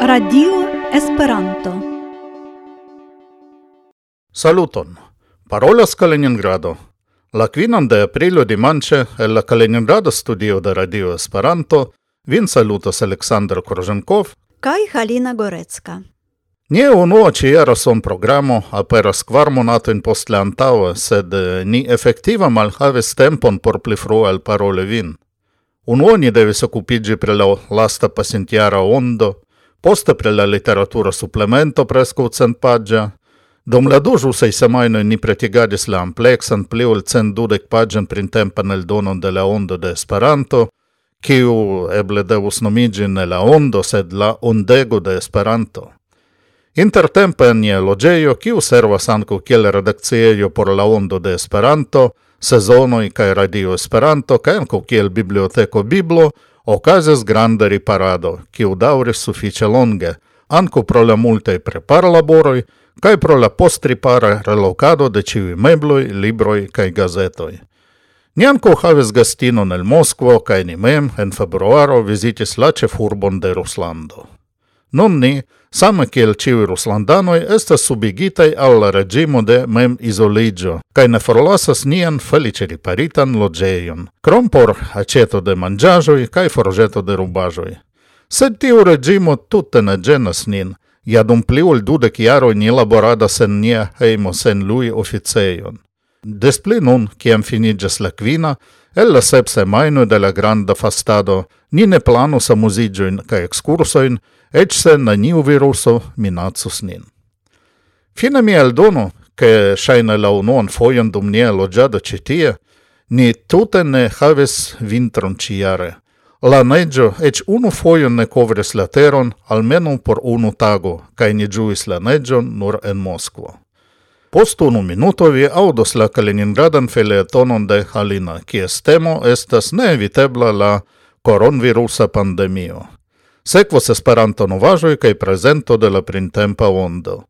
Radio Esperanto. Saluton. Parolas Kaliningrado. La kvinan de aprilo dimanche el la Kaliningrado studio de Radio Esperanto vin salutas Aleksandr Korženkov kaj Halina Gorecka. Nie unua ciera son programo aperas kvar monatojn post la antaŭa, sed eh, ni efektive malhavis tempon por pli frue alparoli vin. Unua ni devis okupiĝi pri la lasta pasintjara ondo, poste pri la literatura suplemento preskaŭ centpaĝa. Dum la du ĵusaj semajnoj ni pretigadis la ampleksan pli ol cent dudek paĝan printempan eldonon de la ondo de Esperanto, kiu eble devus nomiĝi ne la ondo, sed la ondego de Esperanto. Intertempe en logeio, kiu servas ankaŭ kiel redakciejo por la ondo de Esperanto, sezonoj kaj radio Esperanto, kaj ankaŭ kiel biblioteko Biblo, okazis granda riparado, kiu daŭris sufiĉe longe, ankaŭ pro la multaj preparlaboroj kaj pro la postripara relocado de ĉiuj mebloj, libroj kaj gazetoj. Ni anco havis gastinon el Moskvo, kaj ni mem en februaro vizitis la ĉefurbon de Ruslando. Non ni, same kiel ciui ruslandanoi, estas subigitai al regimo de mem isoligio, cae ne forlasas nian felice riparitan logeion, crom por aceto de mangiajoi cae forgeto de rubajoi. Sed tiu regimo tutte ne genas nin, ja dum pli ol dudek ni laboradas en nia heimo sen lui officeion. Despli nun, ciam finigas la quina, el la sep semajnoj de la granda fastado, ni ne planus amuziĝojn ca excursoin, eĉ se niu viruso minacus nin. Fine mi eldono, ke shaina la unuan foion dum nia loĝado citie, ni tute ne havis vintron ciare. La neggio ec unu foion ne covres la teron, almeno por unu tago, cae ni giuis la neggion nur en Moskvo. Post unu minuto vi audos la Kaliningradan felietonon de Halina, kies temo estas neevitebla la coronavirusa pandemio. Sekvas Esperanto novaĵoj kaj prezento de la printempa ondo.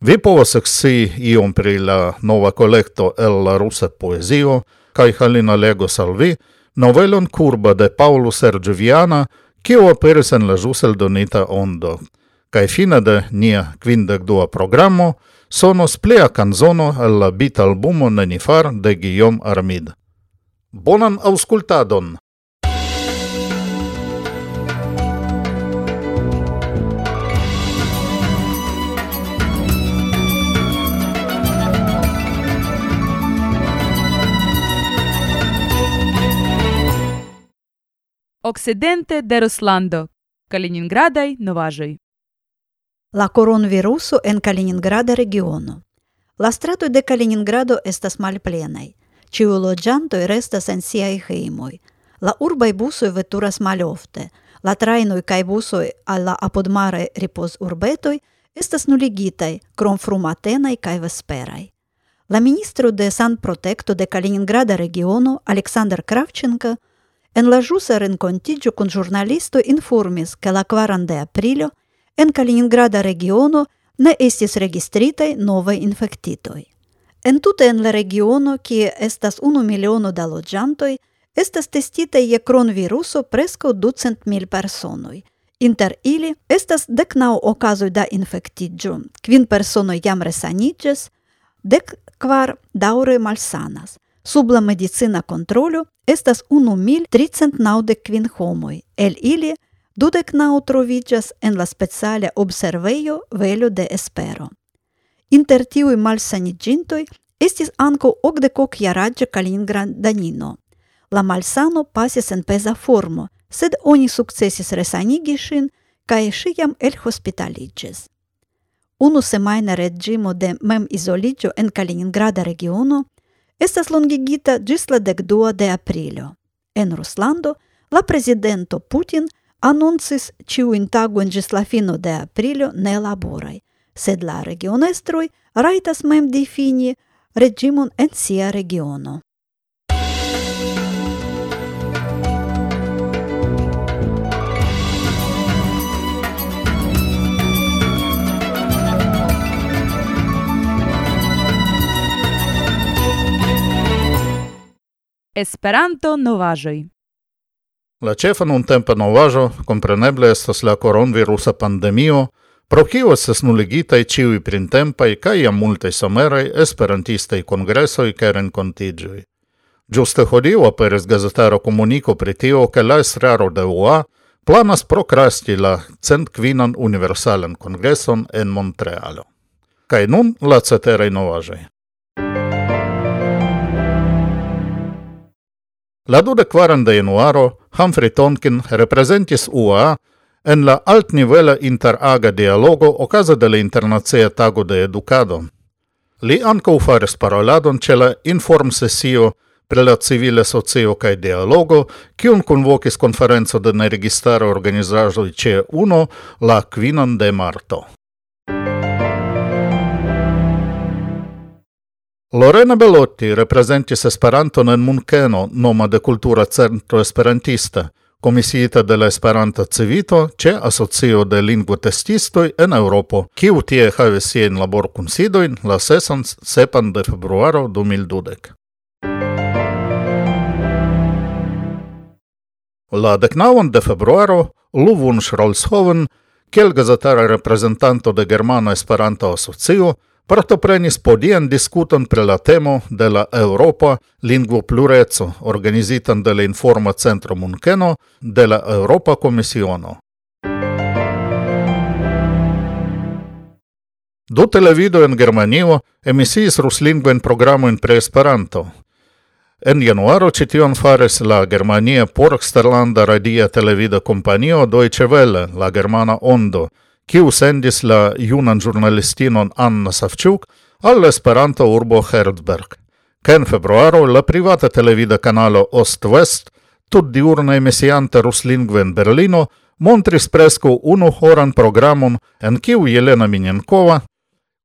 Vi povas ekscii iom pri la nova kolekto el la rusa poezio kaj Halina legos al vi novelon kurba de Paulo Sergio Viana, kiu aperis en la jusel donita ondo. Kaj fine de nia kvindekdua programo sonos plea kanzono el la bit albumo Nenifar de Guillaume Armid. Bonan aŭskultadon! Occidente de Ruslando, Калининградај novaĵoj. La coronaviruso en Kaliningrada regiono. La stratoj de Kaliningrado estas malplenaj. Ĉiuj loĝantoj restas en siaj hejmoj. La urbaj busoj veturas malofte. La trajnoj kaj busoj al la apudmaraj ripozurbetoj estas nuligitaj, krom frumatenaj kaj vesperaj. La ministro de сан Protecto de Kaliningrada regiono, Aleksandr Кравченко En la jusa rencontigio con giornalisto informis che la 40 de aprilio en Kaliningrada regiono ne estis registritai nove infectitoi. En tute en la regiono, kie estas unu miliono da loĝantoj, estas testitei je kronviruso preskaŭ ducent mil personoj. Inter ili estas dek naŭ okazoj da infektiĝo, kvin personoj jam resaniĝas, dek kvar daŭre malsanas. Sub la medicina controlo estas unu mil tricent naŭdek kvin homoj. El ili dudek naŭ troviĝas en la speciala observejo Velo de Espero. Inter tiuj malsaniĝintoj estis ankaŭ okdekok-jaraĝa Kaliningradanino. La malsano pasis en peza formo, sed oni sukcesis resanigi ŝin kaj ŝi jam elhospitaliĝis. Unu semajna reĝimo de mem-izoliĝo en Kaliningrada regiono estas longigita gis la decdua de aprilio. En Ruslando, la presidento Putin annuncis ciu in tagu gis la fino de aprilio ne laborai, sed la regionestroj raitas mem defini regimon en sia regiono. Esperanto novaĵoj. La ĉefa nuntempa novaĵo kompreneble estas la koronvirusa pandemio, pro kiu estas nuligitaj ĉiuj printempaj kaj jam multaj someraj esperantistaj kongresoj kaj renkontiĝoj. Ĝuste hodiaŭ aperis gazetaro komuniko pri tio, ke la estraro de UA planas prokrasti la centkvinan universalan kongreson en Montrealo. Kaj nun la ceteraj novaĵoj. La duda kvaran de januaro Humphrey Tonkin representis UA en la altnivela interaga dialogo ocasa de la Internacia Tago de Educado. Li ankaŭ faris paroladon ce la informsesio pri la civile socio kaj dialogo, cium convocis conferenzo de neregistare organizajoi ce UNO la kvinan de marto. Lorena Belotti representis Esperanton en Munkeno, noma de Cultura Centro Esperantista, comisiita de la Esperanta Civito, ce Asocio de Lingua Testistoi en Europo, kiu tie havis sien labor considoin la 6 7 de februaro 2012. La 19 de februaro, Luvun Schrolshoven, kiel gazetara representanto de Germana Esperanta Asocio, partoprenis podian diskuton pre la temo de la Europa Lingvo lingvoplureco organizitan de la Informa Centro Munkeno de la Europa Komisiono. Du televido en Germanio emisiis ruslingvajn programojn pre Esperanto. En januaro ĉi tion faris la Germania Porksterlanda Radia Televida Kompanio Deutsche Welle, la Germana Ondo – kiu sendis la junan ĵurnalistinon Anna Savĉuk al Esperanto urbo Herdberg. Ken februaro la privata televida kanalo Ost-West tutdiurna emisianta ruslingve ruslingven Berlino montris preskaŭ unuhoran programon, en kiu Jelena Minenkova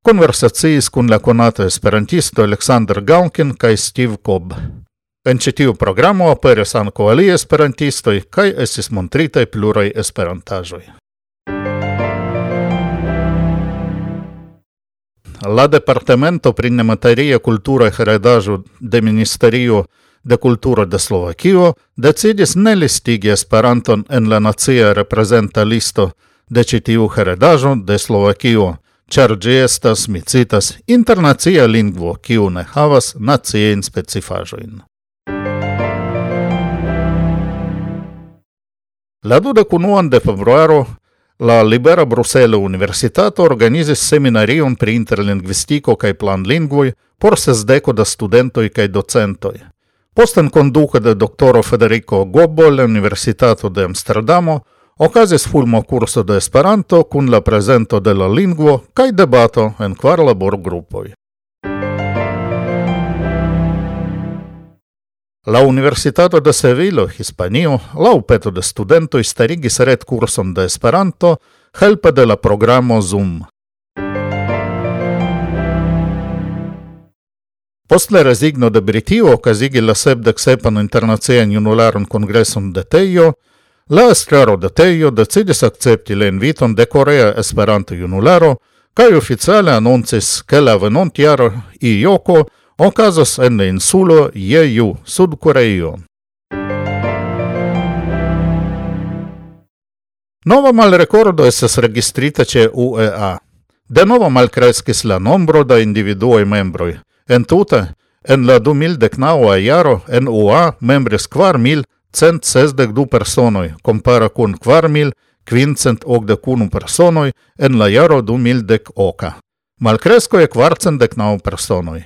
konversaciis kun la konata esperantisto Alexander Galkin kaj Steve Cobb. En ĉi tiu programo aperis ankaŭ aliaj esperantistoj kaj estis montritaj pluraj esperantaĵoj. la Departamento pri nemateria kultura heredaĵo de Ministerio de Kulturo de Slovakio decidis ne listigi Esperanton en la nacia reprezenta listo de ĉi tiu heredaĵo de Slovakio, ĉar ĝi estas micitas internacia lingvo, kiu ne havas naciajn specifaĵojn. La 21 de februaro La Libera Bruselo Universitato organizis seminarion pri interlingvistico kaj planlingvoj por sesdeko da studentoj kaj docentoj. Posten konduko de doktoro Federico Gobbo la Universitato de Amsterdamo okazis fulmo kurso de Esperanto kun la prezento de la lingvo cae debato en kvar laborgrupoj. La Universitato de Sevilo, Hispanio, la upeto de studento starigis red kurson de Esperanto helpe de la programo Zoom. Post la resigno de Britio okazigi la sepdek sepan internacian junularon kongreson de Tejo, la estraro de Tejo decidis accepti le inviton de Corea Esperanto junularo cae oficiale anoncis, che la venontiaro Ioko okazos en la insulo Jeju, Sud-Koreio. Novo malrekordo estas registrita ĉe UEA. Denova malkreskis la nombro da individuoj membroj. Entute, en la 2019 jaro en UEA membris kvar mil cent sesdek du personoj, kompara kun kvar mil kvincent okdek unu personoj en la jaro 2010 oka. Malkresko je kvarcendek naŭ personoj.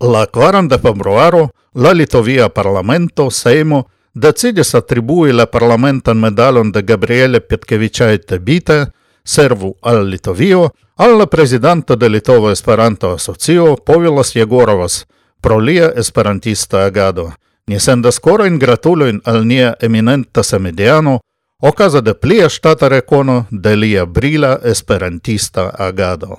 La 40 de februaro, la Litovia Parlamento, Seimo, decidis attribui la parlamentan medalon de Gabriele Pietkevičaite Bite, servu al Litovio, al la presidento de Litova Esperanto Asocio, Povilas Jegorovas, pro lia esperantista agado. Ni sendas korin gratuloin al nia eminenta semediano, okaza de plia štata rekono de lia brila esperantista agado.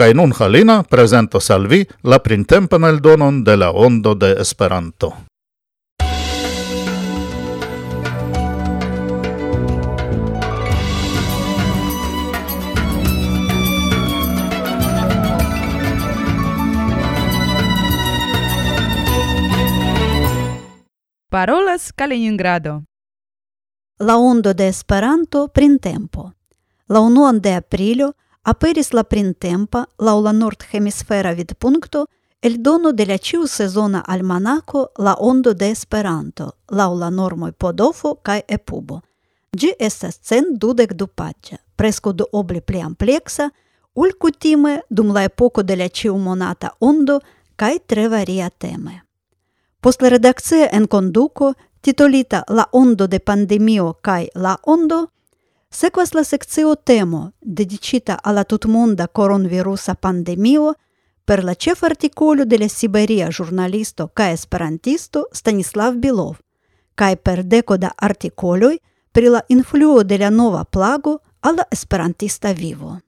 kaj nun Halina prezentos al vi la printempan eldonon de la Ondo de Esperanto. Parolas Kaliningrado. La ondo de Esperanto printempo. La unuan de aprilo aperis la printempa laŭ la nordhemisfera vidpunkto el dono de la ciu sezona almanaco la ondo de Esperanto, laŭ la normoj Podofo kaj Epubo. Ĝi estas cent dudek du paĝa, preskaŭ duoble pli ampleksa, ol kutime dum la epoko de la ĉiumonata ondo kaj tre varia teme. Post la redakcia en titolita La ondo de pandemio kaj La ondo, Секвасла la sekcio темо dedicita alla tutmonda coronavirusa pandemio per la ĉefa artikolo de la siberia ĵurnalisto kaj esperantisto Stanislav Bilov kaj per deko da artikoloj pri la influo de la nova plago al la esperantista vivo.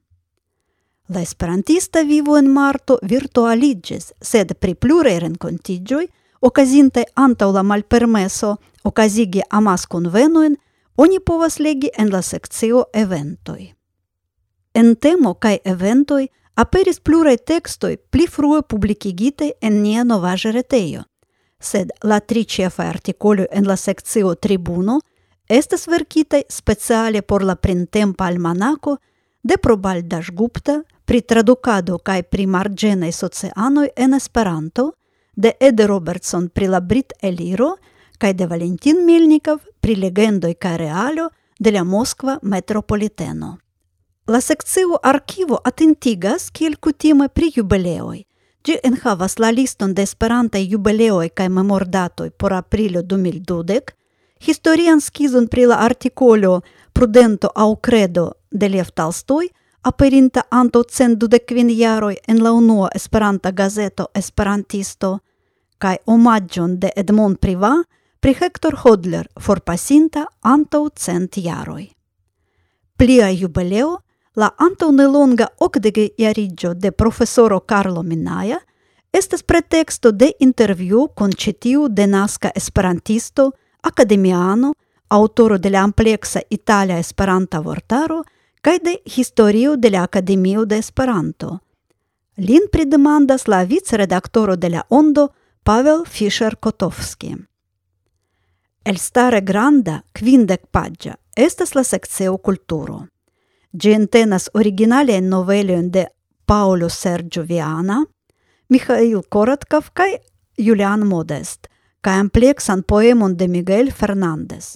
La esperantista vivo en marto virtualiĝis, sed pri pluraj renkontiĝoj okazinte antaŭ la malpermeso okazigi oni povas legi en la sekcio eventoj. En temo kaj eventoj aperis pluraj tekstoj pli frue publikigitaj en nia novaĵa retejo, sed la tri ĉefaj artikoloj en la sekcio Tribuno estas verkitaj speciale por la printempa almanako de Probal Daŝgupta pri tradukado kaj pri marĝenaj socianoj en Esperanto, de Ed Robertson pri la Brit Eliro – kaj de Valentin Milnikov pri legendoj kaj realo de la Moskva metropoliteno. La sekcio arkivo atentigas kiel kutime pri jubileoj. Ĝi enhavas la liston de Esperantaj jubileoj kaj memordatoj por aprilo 2012, historian skizon pri la artikolo Prudento au credo de Lev Tolstoj, aperinta anto cent jaroj en la unua Esperanta gazeto Esperantisto, kaj omaĝon de Edmond Privat pri Ходлер Hodler forpasinta antaŭ Цент Јарој. Плија jubileo, la antaŭ nelonga okdekjariĝo de profesoro Carlo Minaja estas preteksto de intervju kun ĉi tiu denaska esperantisto, akademiano, autoro de la ampleksa itala Esperanta vortaro kaj de historio de la Akademio de Esperanto. Lin pridemandas la vicredaktoro de la Ondo Pavel Fischer-Kotowski. El stare granda quindec pagia, estas la seccio culturo. Gi entenas originale novelion de Paolo Sergio Viana, Mikhail Korotkov kai Julian Modest, kai ampleksan poemon de Miguel Fernandez.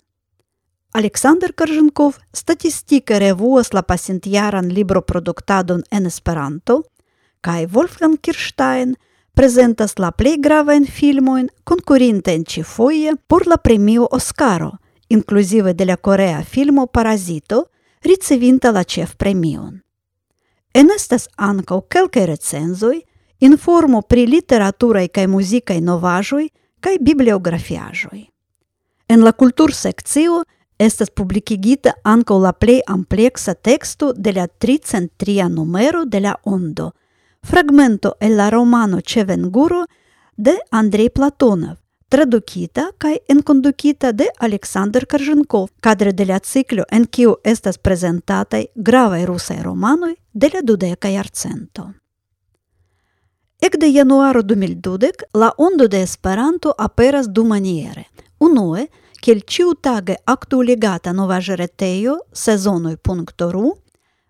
Aleksandr Karzhenkov statistike revuas la pasintjaran libroproduktadon en Esperanto, kai Wolfgang Kirstein presentas la plej gravajn filmojn konkurintajn ĉifoje por la premio Oskaro, inkluzive de la korea filmo Parazito, ricevinta la ĉefpremion. Enestas ankaŭ kelkaj recenzoj, informo pri literaturaj kaj muzikaj novaĵoj kaj bibliografiaĵoj. En la kultursekcio estas publikigita ankaŭ la plej ampleksa teksto de la 303 numero de la Ondo – Фрагменто е ла романо Cevenguro de Andrei Platonov, traducita kai enkondukita de Alexander Karzhenkov, cadre de la ciclo en kiu estas prezentataj gravaj rusaj romanoj de la dudeka jarcento. Ekde januaro 2020 la ondo de Esperanto aperas du maniere. Unue, kiel ĉiutage нова novaĵa retejo sezonoj.ru,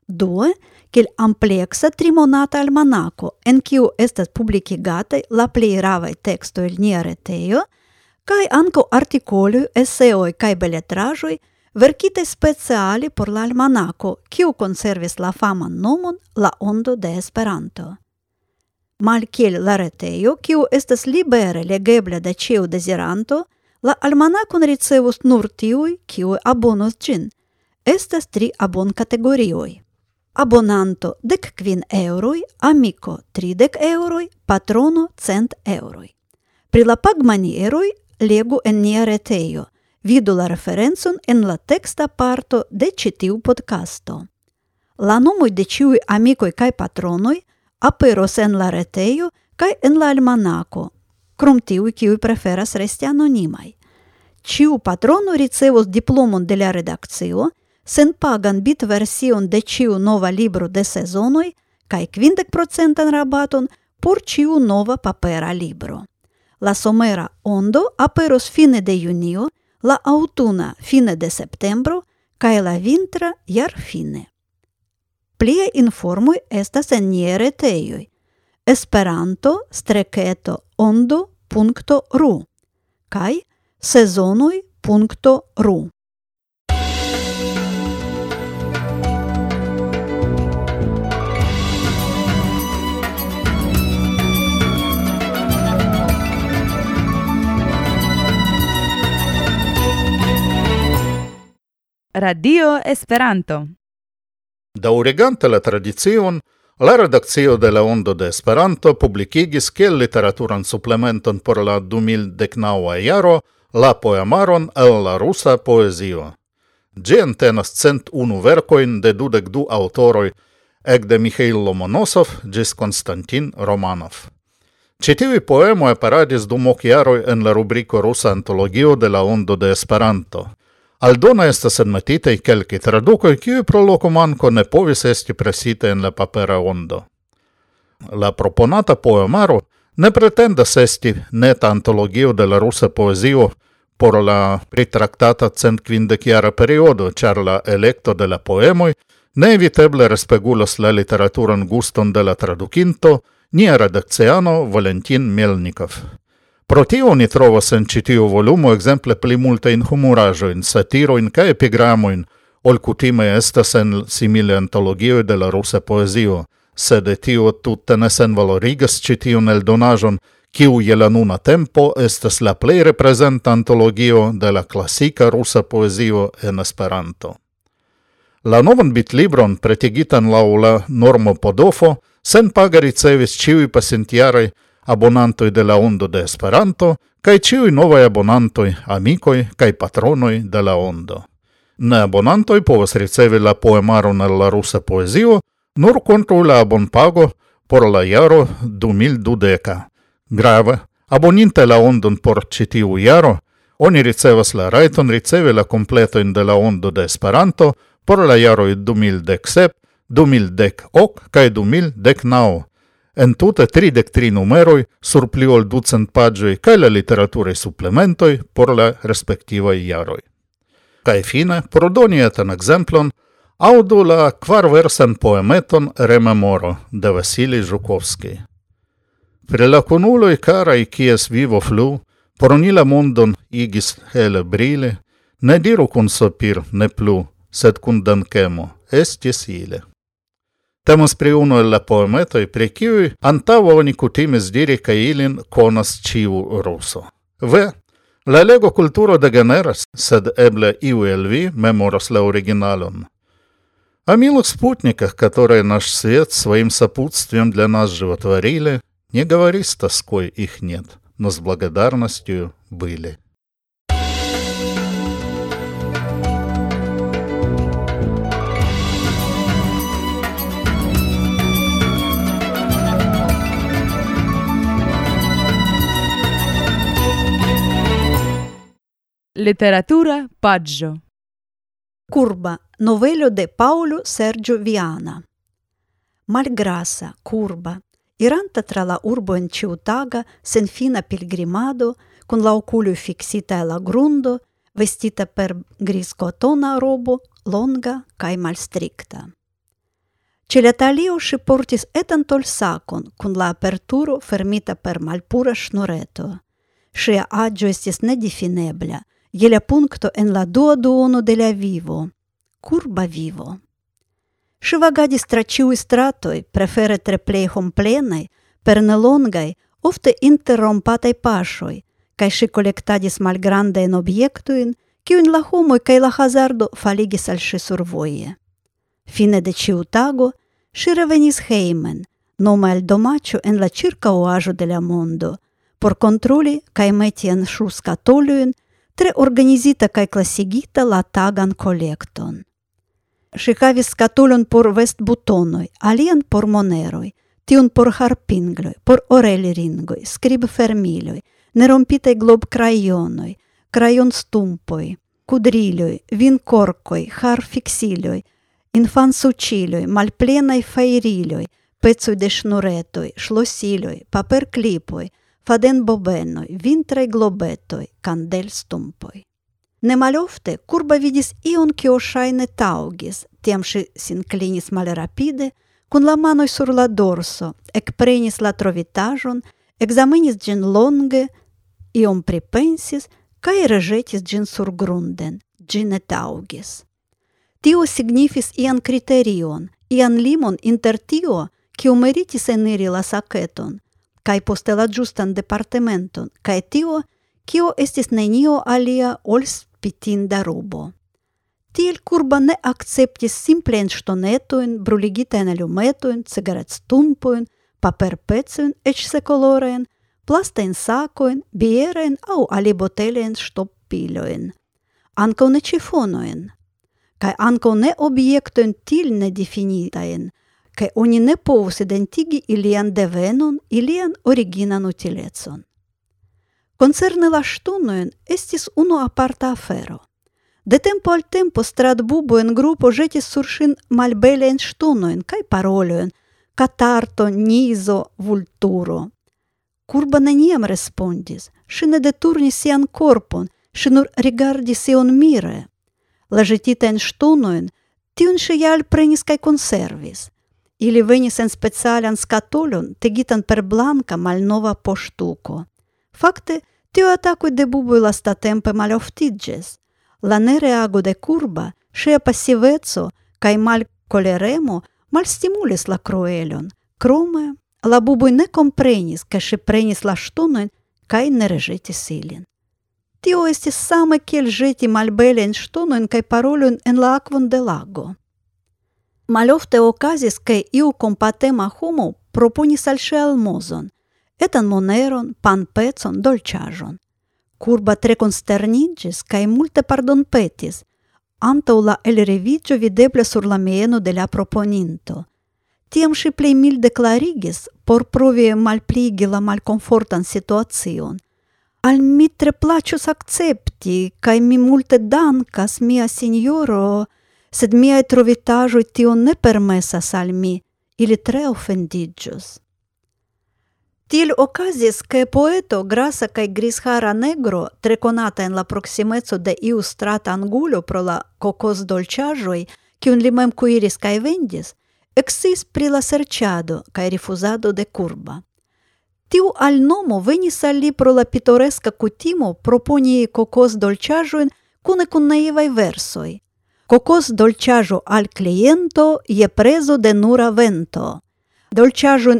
due Kiel ampleksa trimonata almanako, en kiu estas publikigataj la plej ravaj tekstoj el nia retejo, kaj ankaŭ artikoloj, eseoj kaj beletraĵoj verkitaj speciale por la almanako, kiu konservis la faman nomon La Ondo de Esperanto. Malkiel la retejo, kiu estas libere legebla de ĉiu deziranto, la almanakon ricevus nur tiuj, kiuj abonos ĝin – estas tri abon kategorioj abonanto dec quin euroi, amico tridec euroi, patrono cent euroi. Pri la pag manieroi legu en nia reteio, vidu la referenzon en la texta parto de citiu podcasto. La nomoi de ciui amicoi cae patronoi aperos en la reteio cae en la almanaco, krom tiui kiui preferas resti anonimai. Ciu patrono ricevos diplomon de la redakcio, Сен паган бит версион де чиу нова либро де сезоној, кај квиндек процентен рабатон пор чиу нова папера либро. La somera ondo aperos фине де јунио, ла аутуна фине де септембро, cae ла vintra јар фине. Plie информуј еста се niaj retejoj. Esperanto streketo ondo.ru kaj sezonoj.ru. Radio Esperanto. Daŭrigante la tradicion, la redakcio de la Ondo de Esperanto publikigis kiel literaturan suplementon por la 2019 jaro la poemaron el la rusa poezio. Ĝi entenas cent unu verkojn de dudek du aŭtoroj, ekde Mihail Lomonosov ĝis Konstantin Romanov. Ĉi tiuj poemoj aperadis dum ok jaroj en la rubriko Rusa Antologio de la Ondo de Esperanto. Aldona estas enmetitei kelki traducoi, kiui pro loco manco ne povis esti presite en la papera ondo. La proponata poemaro ne pretendas esti neta antologio de la rusa poesio por la pritractata cent quindeciara periodo, char la electo de la poemoi ne eviteble respegulas la literaturan guston de la traducinto, nia redacciano Valentin Melnikov. Pro tio ni trovas en ĉi tiu volumo ekzemple pli multajn humuraĵojn, satirojn kaj epigramojn, ol kutime estas en simile antologioj de la rusa poezio, sed tio tutte ne senvalorigas ĉi tiun eldonaĵon, kiu je la nuna tempo estas la plej reprezenta antologio de la klasika rusa poezio en Esperanto. La novan bitlibron pretigitan laŭ la normo Podofo senpage ricevis ĉiuj pasintjaraj abonantoj de la Ondo de Esperanto kaj ciui novai abonantoi, amikoj kaj patronoj de la Ondo. Ne abonantoj povas ricevi la poemaron el la rusa poezio nur contru la abonpago por la jaro 2012. Grave, aboninte la Ondon por ĉi tiu jaro, oni ricevas la rajton ricevi la completoin de la Ondo de Esperanto por la jaroj 2017, 2018 cae kaj en tute 33 numeroj sur pli ol ducent paĝoj kaj la literaturaj suplementoj por la respektivaj jaroj. Kaj fine, por doni etan ekzemplon, aŭdu la kvarversan poemeton Rememoro de Vasilij Žukovskij. Pri la kunuloj karaj, kies vivo flu, por ni la mondon igis hele brile, ne diru kun sopir ne plu, sed kun dankemo, estis ile. Temas pri unu el la poemetoj, pri kiuj antaŭe oni kutimis diri ke ilin konas ĉiu ruso. Ve, la lego kulturo degeneras, sed eble iu el vi memoras la originalon. А милых спутниках, которые наш свет своим сопутствием для нас животворили, не говори с тоской их нет, но с благодарностью были. Literatura paggio. Curba, novelo de Paolo Sergio Viana. Malgrasa, curba, iranta tra la urbo en ciutaga sen fina pilgrimado, cun la oculio fixita e la grundo, vestita per gris cotona robo, longa cae malstricta. Celetalio si portis etan tol sacon, cun la aperturo fermita per malpura schnureto. Sia agio estis nedefinebla, je la punkto en la dua duono de la vivo, curba vivo. Ŝi vagadis tra ĉiuj stratoj, prefere tre plej per nelongai, ofte interrompatai paŝoj, kaj ŝi kolektadis malgrandajn objektojn, kiujn la homoj kai la hazardo faligis al ŝi survoje. Fine de ciu tago ŝi revenis heimen, nome al domaĉo en la circa ĉirkaŭaĵo de la mondo, por kontroli kaj meti en ŝuskatolojn tre organizita kai classigita la tagan kolekton. Si havis skatulon por vestbutonoj, alien por moneroi, tiun por harpingloi, por orelringoj, stumpoi, nerompitaj vin corcoi, har vinkorkoj, infan infansuĉiloj, malplenai fajriloj, pezui de ŝnuretoj, paper paperklipoj – faden bobenoi, vintre globetoi, candel stumpoi. Ne malofte, curba vidis ion kio shaine taugis, tiam si sinclinis mal rapide, cun la manoi sur la dorso, ekprenis la trovitajon, examinis gin longe, iom pripensis cae regetis gin sur grunden, gin et augis. Tio signifis ian kriterion, ian limon inter tio, cio meritis eniri la saketon – cae poste la giustan departementon, cae tio, cio estis nenio alia ol spitinda rubo. Tiel curba ne akceptis simplajn ŝtonetojn, bruligitajn alumetojn, cigaretstumpojn, paperpecojn, eĉ sekolorajn, plastajn sakojn, bierajn aŭ alibotelajn ŝtoppilojn. Anco ne cifonoin. Cae anco ne objektojn tiel nedifinitajn – kaj oni ne povus identigi ilian devenon, ilian originan utilecon. Concerne la ŝtonojn estis uno aparta afero. De tempo al tempo stratbubo en grupo jetis surshin malbelein malbelajn kai kaj catarto, nizo, vulturo. Kurba neniam respondis, si ne deturnis sian corpon, si nur rigardis ion mire. La en ŝtonojn tiun si jal prenis kaj conservis – Ili venis en specialan skatolon tegitan per blanka malnova poŝtuko. Fakte, tio atakoj de buboj lastatempe maloftiĝis. La nereago de kurba, ŝia pasiveco kaj malkoleremo malstimulis la kruelon. Krome, la buboj ne komprenis, ke ŝi prenis la ŝtonojn kaj ne reĵetis ilin. Tio estis same kiel ĵeti malbelajn ŝtonojn kaj parolojn en la akvon de lago. malofte okazis, ke iu kompatema homo proponis al ŝi almozon, etan moneron, panpecon, dolĉaĵon. Kurba tre konsterniĝis kaj multe pardonpetis, antaŭ la elreviĝo videble sur la mieno de la proponinto. Tiam ŝi plej milde klarigis, por provi malpligi la malkomfortan situacion. Al mi tre plaĉus akcepti, kaj mi multe dankas, mia sinjoro, sed miae trovitaĵoj tio ne permesas al mi, ili tre offendigius. Til okazis, che poeto grasa kai grishara negro, treconata en la proximezzo de iu strata angulo pro la cocos kokosdolĉaĵoj, kiun li mem cuiris kaj vendis, exis pri la serciado kaj rifusado de curba. Tiu alnomo venis al li pro la pitoreska kutimo proponi kokosdolĉaĵojn cune kun naivai versoi –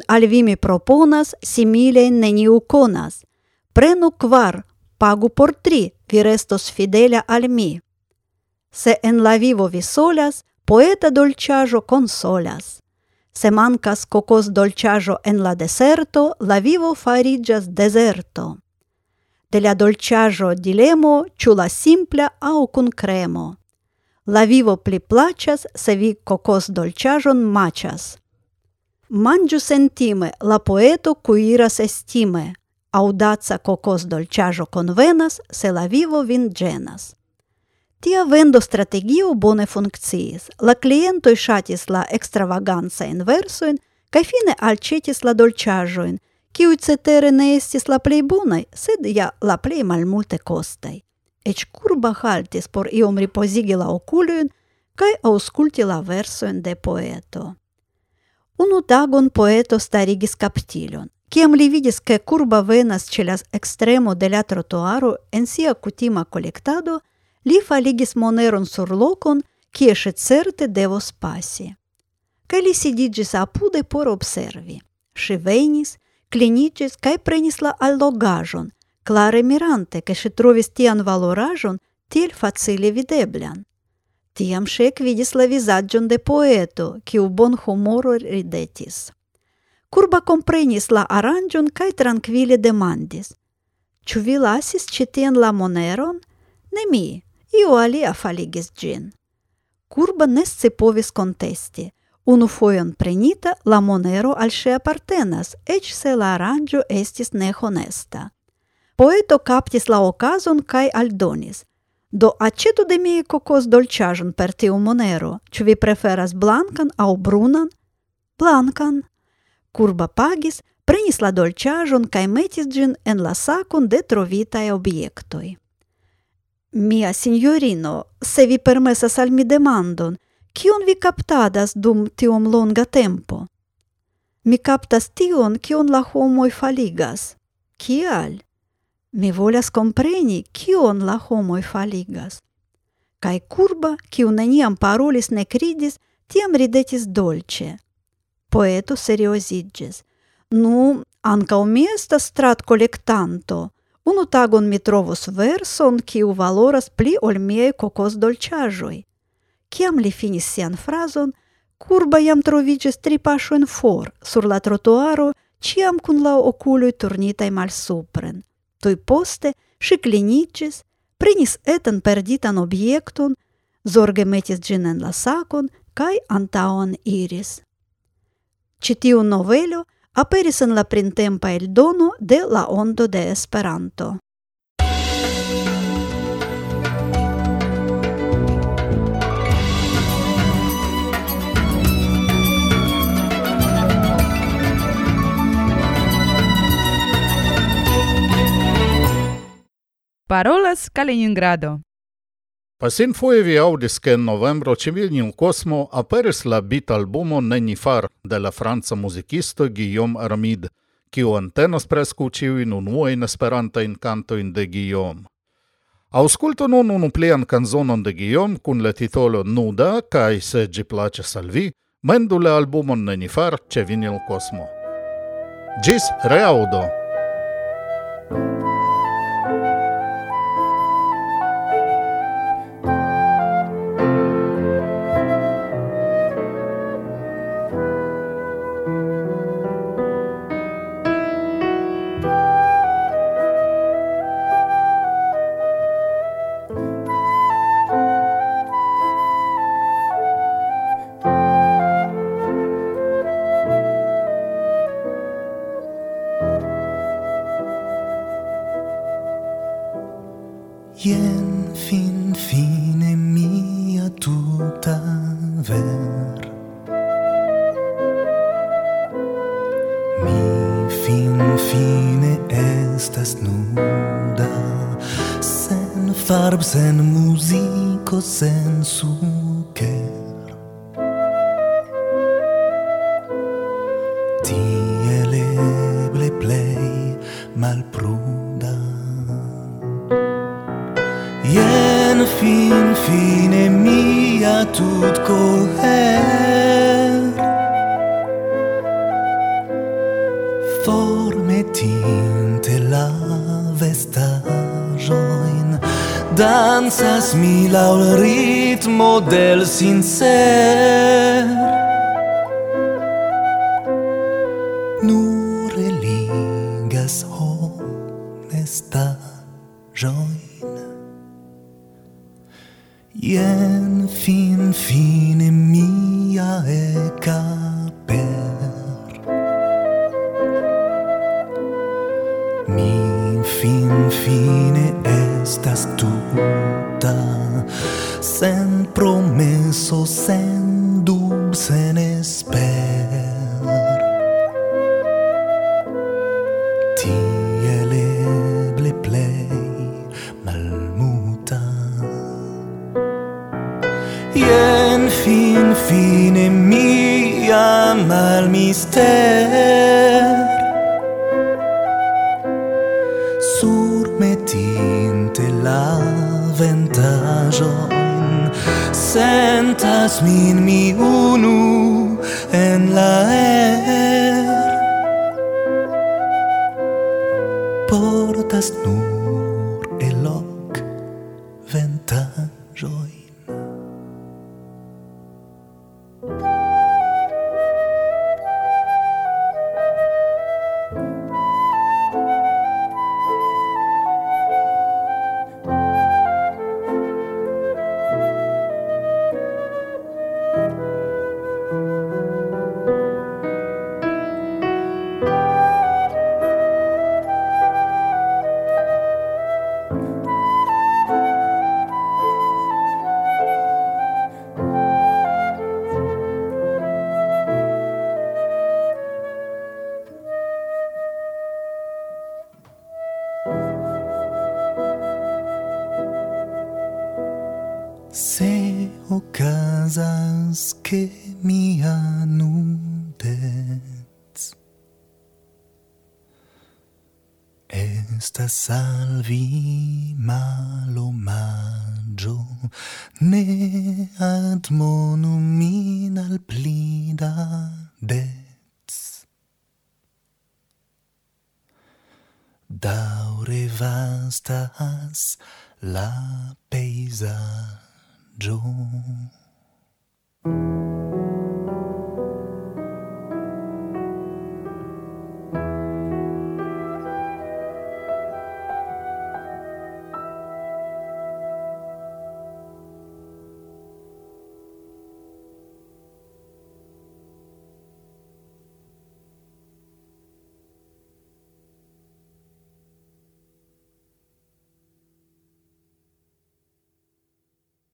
Al vi mi proponas, simile neniu conas. Prenu quar, pagu por tri, vi restos fidelia al mi. Se en la vivo vi solas, poeta dolciajo consolas. Se mancas cocos dolciajo en la deserto, la vivo farigas deserto. De la dolciajo dilemo, ciu la simpla au cun cremo. La vivo pli placas, se vi cocos dolciajon machas. Mangiu sentime, la poeto cuiras estime. Audaza cocos dolciajo convenas, se la vivo vin genas. Tia vendo strategio bone funkciis. La klientoj shatis la extravaganza in versoin, kaj fine alcetis la dolciajoin, kiu cetere ne estis la plei bonaj, sed ja la plei malmulte costai ec curba haltis por iom riposigi la oculoin cae ausculti la versoin de poeto. Unu tagon poeto starigis captilon, ciam li vidis, che curba venas ce las extremo de la trotuaro en sia cutima collectado, li faligis moneron sur locon, kie certe devos pasi. Kaj li sidigis apude por observi. Si venis, clinicis, cae prenis la allogajon, tian valorajon, til facile videblan. Tiam šek vidis la vizaĝon de poeto, kiu bon humoro ridetis. Kurba komprenis la aranĝon kaj trankvile demandis: Ĉu vi lasis ĉi tien la moneron? Ne mi, iu alia faligis ĝin. Kurba ne scipovis kontesti. Unu fojon prenita, la monero al ŝi apartenas, eĉ se la aranĝo estis nehonesta. Poeto kaptis la okazon kaj aldonis. Do acetu de mie cocos dolĉaĵon per tiu monero, ci vi preferas blankan au brunan? Blankan. Curba pagis, prenis la dolĉaĵon cae metis gin en la sakon de trovitae obiectoi. Mia signorino, se vi permesas al mi demandon, kion vi captadas dum tiom longa tempo? Mi captas tion, kion la homoi faligas. Kial? Mi volas compreni kion la homoi faligas. Kai curba, kiu neniam parolis ne cridis, tiam ridetis dolce. Poeto serioziĝis. Nu, ancau mi estas stratkolektanto. Unu tagon mi trovos verson, kiu valoras pli ol cocos dolciajoi. Kiam li finis sian frazon, curba jam trovigis tri pasuen for sur la trotuaro, ciam cun la okuloj turnitaj malsupren. Tui poste ŝi clinicis, prinis etan perditan objekton, zorge metis ĝin en la sakon kaj antaŭen iris. Citiu novelo aperis en la printempa eldono de La Ondo de Esperanto. parolas Kaliningrado. Pasin foje vi audis, ke en novembro Civilniu Kosmo aperis la bit albumo Nenifar de la franca muzikisto Guillaume Armid, kiu antenas preskaŭ ĉiujn unuajn esperantajn kantojn de Guillaume. Aŭskultu nun unu plian kanzonon de Guillaume kun la titolo Nuda kaj se ĝi plaĉas al vi, mendu la albumon Nenifar ĉe Vinil Kosmo. Gis Reaudo! thank you jen fin fine mia tuta ver? Mi fin fine estas nuda sen farb sen muziko sen su nur ligas honestaĵojn jen fin casas che mi anudet Estas salvi malomaggio ne admonu min al plida dets Daure vastas la peisaggio. thank you